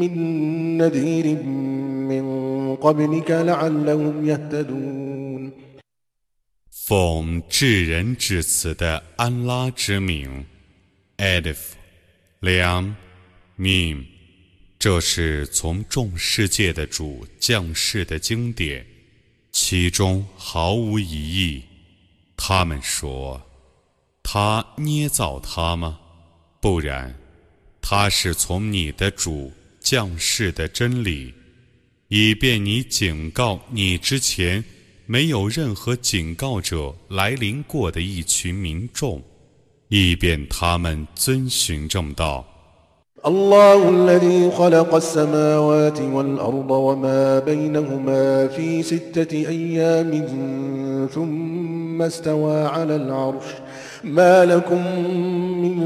من نذير من قبلك لعلهم يهتدون 奉至仁至慈的安拉之名，Alif，两，Mim，这是从众世界的主降世的经典，其中毫无疑义。他们说，他捏造他吗？不然，他是从你的主 降世的真理，以便你警告你之前没有任何警告者来临过的一群民众，以便他们遵循正道。 الله الذي خلق السماوات والأرض وما بينهما في ستة أيام ثم استوى على العرش ما لكم من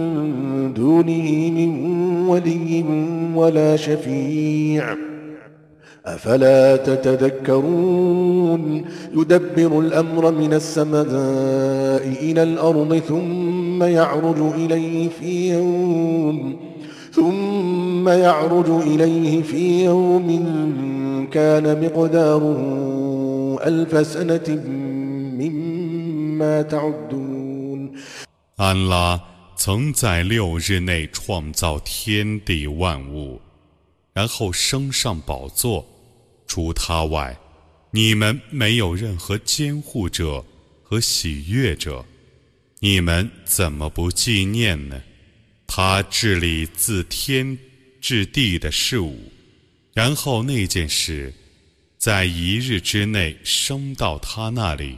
دونه من ولي ولا شفيع. أفلا تتذكرون يدبر الأمر من السماء إلى الأرض ثم يعرج إليه في يوم ثم يعرج إليه في يوم كان مقداره ألف سنة مما تعدون. 安拉曾在六日内创造天地万物，然后升上宝座。除他外，你们没有任何监护者和喜悦者，你们怎么不纪念呢？他治理自天至地的事物，然后那件事在一日之内升到他那里，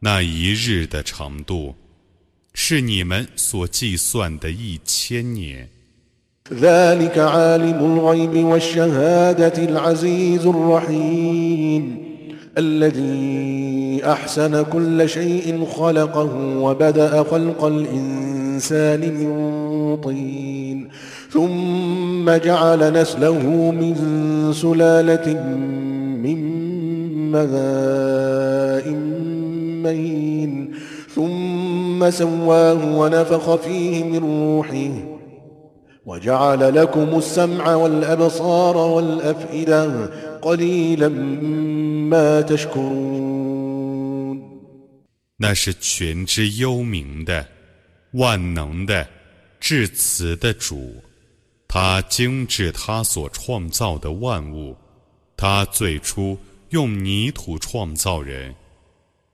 那一日的长度是你们所计算的一千年。 ذلك عالم الغيب والشهادة العزيز الرحيم الذي أحسن كل شيء خلقه وبدأ خلق الإنسان من طين ثم جعل نسله من سلالة من ماء مهين ثم سواه ونفخ فيه من روحه وجعل لكم السمع والأبصار والأفئدة قليلا ما تشكرون 那是全知幽冥的、万能的、至慈的主，他精致他所创造的万物。他最初用泥土创造人，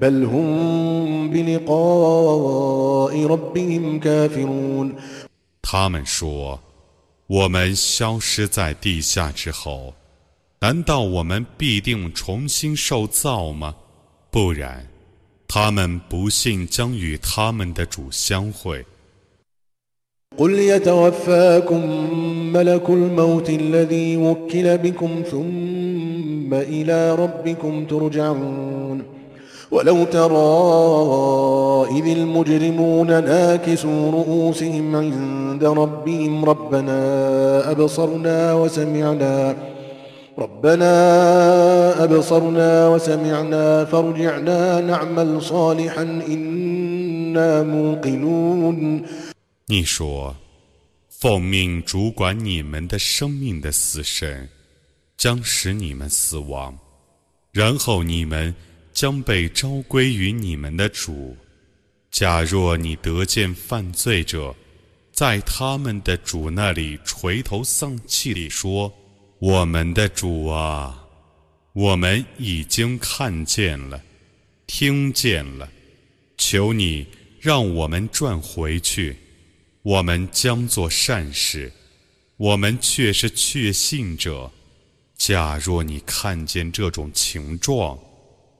بل هم بلقاء ربهم كافرون 他们说：“我们消失在地下之后，难道我们必定重新受造吗？不然，他们不信将与他们的主相会。 قل يتوفاكم ملك الموت الذي وكل بكم ثم إلى ربكم ترجعون ولو ترى إذ المجرمون ناكسوا رؤوسهم عند ربهم ربنا أبصرنا وسمعنا ربنا أبصرنا وسمعنا فارجعنا نعمل صالحا إنا موقنون 你说：“奉命主管你们的生命的死神，将使你们死亡，然后你们 将被召归于你们的主。假若你得见犯罪者，在他们的主那里垂头丧气地说：‘我们的主啊，我们已经看见了，听见了，求你让我们转回去，我们将做善事，我们却是确信者。假若你看见这种情状，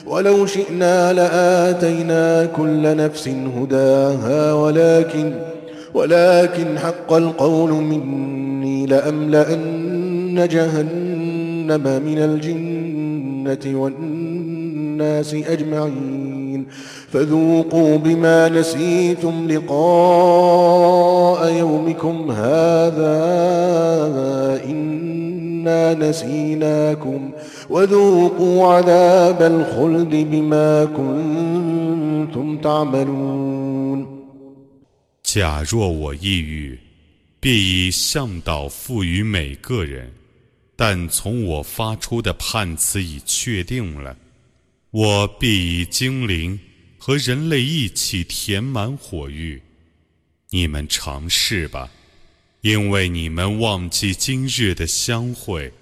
ولو شئنا لآتينا كل نفس هداها ولكن ولكن حق القول مني لأملأن جهنم من الجنة والناس أجمعين. فذوقوا بما نسيتم لقاء يومكم هذا إنا نسيناكم وذوقوا عذاب الخلد بما كنتم تعملون 假若我抑郁，必以向导赋予每个人。但从我发出的判词已确定了，我必以精灵和人类一起填满火域。你们尝试吧， 因为你们忘记今日的相会，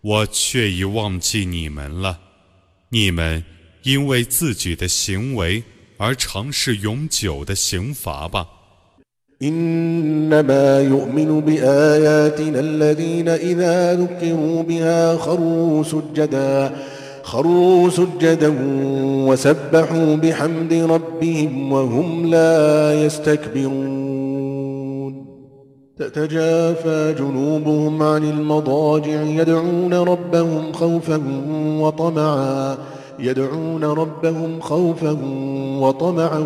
我却已忘记你们了。你们因为自己的行为而尝试永久的刑罚吧。 إنما يؤمن بآياتنا الذين إذا ذكروا بها خروا سجدا خروا سجدا وسبحوا بحمد ربهم وهم لا يستكبرون تتجافى جنوبهم عن المضاجع يدعون ربهم خوفا وطمعا يدعون ربهم خوفا وطمعا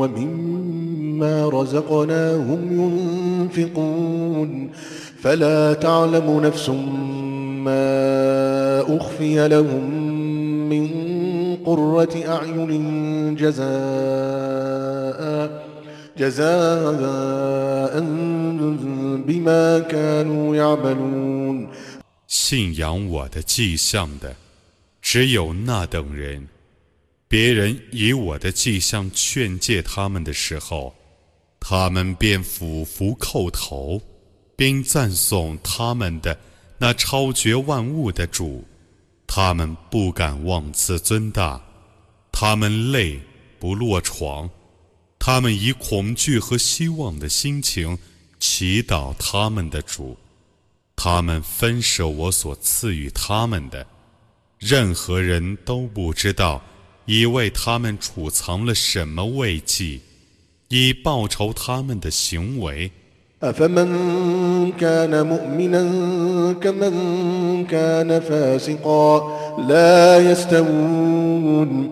ومما رزقناهم ينفقون. فلا تعلم نفس ما أخفي لهم من قرة أعين جزاء جزاء بما كانوا يعملون 信仰我的迹象的，只有那等人。别人以我的迹象劝诫他们的时候，他们便俯伏叩头，并赞颂他们的那超绝万物的主。他们不敢妄自尊大，他们累不落床， 他们以恐惧和希望的心情祈祷他们的主。他们分舍我所赐予他们的，任何人都不知道，已为他们储藏了什么慰藉，以报酬他们的行为。 أفمن كان مؤمنا كمن كان فاسقا لا يستوون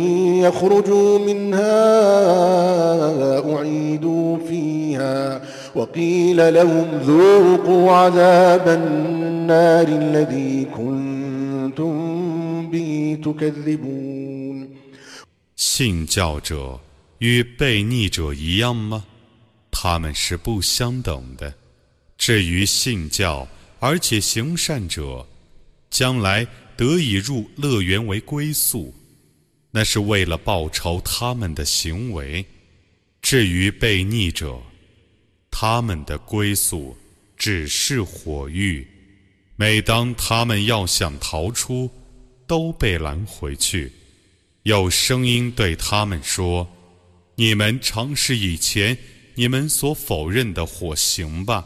يخرجوا منها أعيدوا فيها وقيل لهم ذوقوا عذاب النار الذي كنتم به تكذبون 信教者与悖逆者一样吗？他们是不相等的。至于信教而且行善者，将来得以入乐园为归宿， 那是为了报仇他们的行为。至于被逆者，他们的归宿只是火狱。每当他们要想逃出，都被拦回去。有声音对他们说：“你们尝试以前你们所否认的火刑吧。”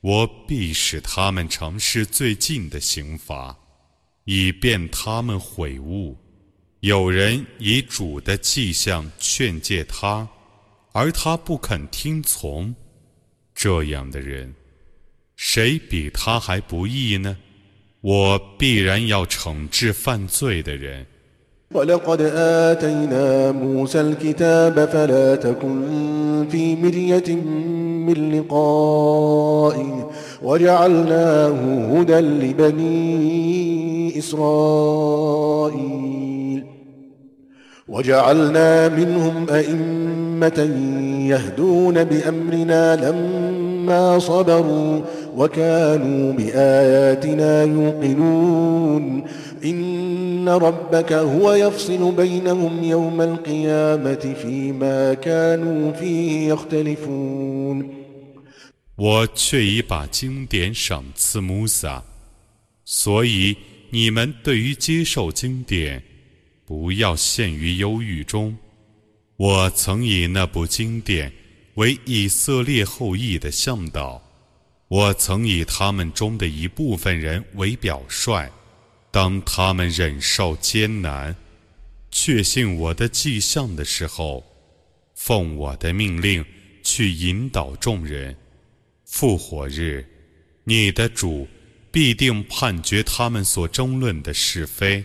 我必使他们尝试最近的刑罚，以便他们悔悟。有人以主的迹象劝诫他，而他不肯听从，这样的人，谁比他还不义呢？我必然要惩治犯罪的人。ولقد آتينا موسى الكتاب فلا تكن في مرية من لقائه وجعلناه هدى لبني إسرائيل. وجعلنا منهم أئمة يهدون بأمرنا لما صبروا وكانوا بآياتنا يوقنون إن ربك هو يفصل بينهم يوم القيامة فيما كانوا فيه يختلفون 我却已把经典赏赐穆萨，所以你们对于接受经典， 不要陷于忧郁中。我曾以那部经典为以色列后裔的向导，我曾以他们中的一部分人为表率。当他们忍受艰难、确信我的迹象的时候，奉我的命令去引导众人。复活日，你的主必定判决他们所争论的是非。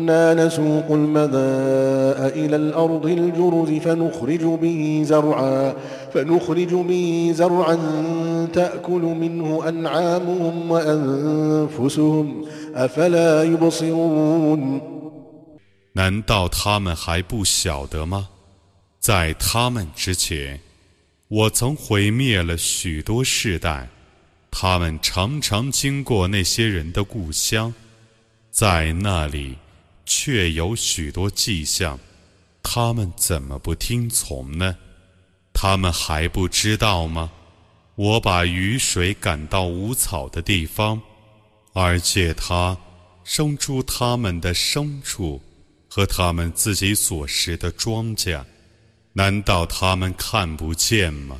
أنا نسوق الماء إلى الأرض الجرز فنخرج به زرعا فنخرج به زرعا تأكل منه أنعامهم وأنفسهم أفلا يبصرون 难道他们还不晓得吗？在他们之前，我曾毁灭了许多世代，他们常常经过那些人的故乡，在那里 却有许多迹象，他们怎么不听从呢？他们还不知道吗？我把雨水赶到无草的地方，而借它生出他们的牲畜和他们自己所食的庄稼，难道他们看不见吗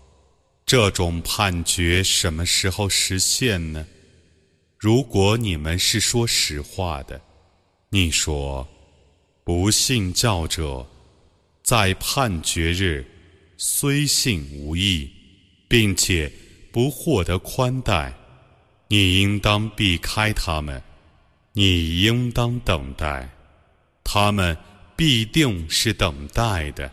这种判决什么时候实现呢？如果你们是说实话的，你说，不信教者在判决日虽信无益，并且不获得宽待，你应当避开他们，你应当等待，他们必定是等待的。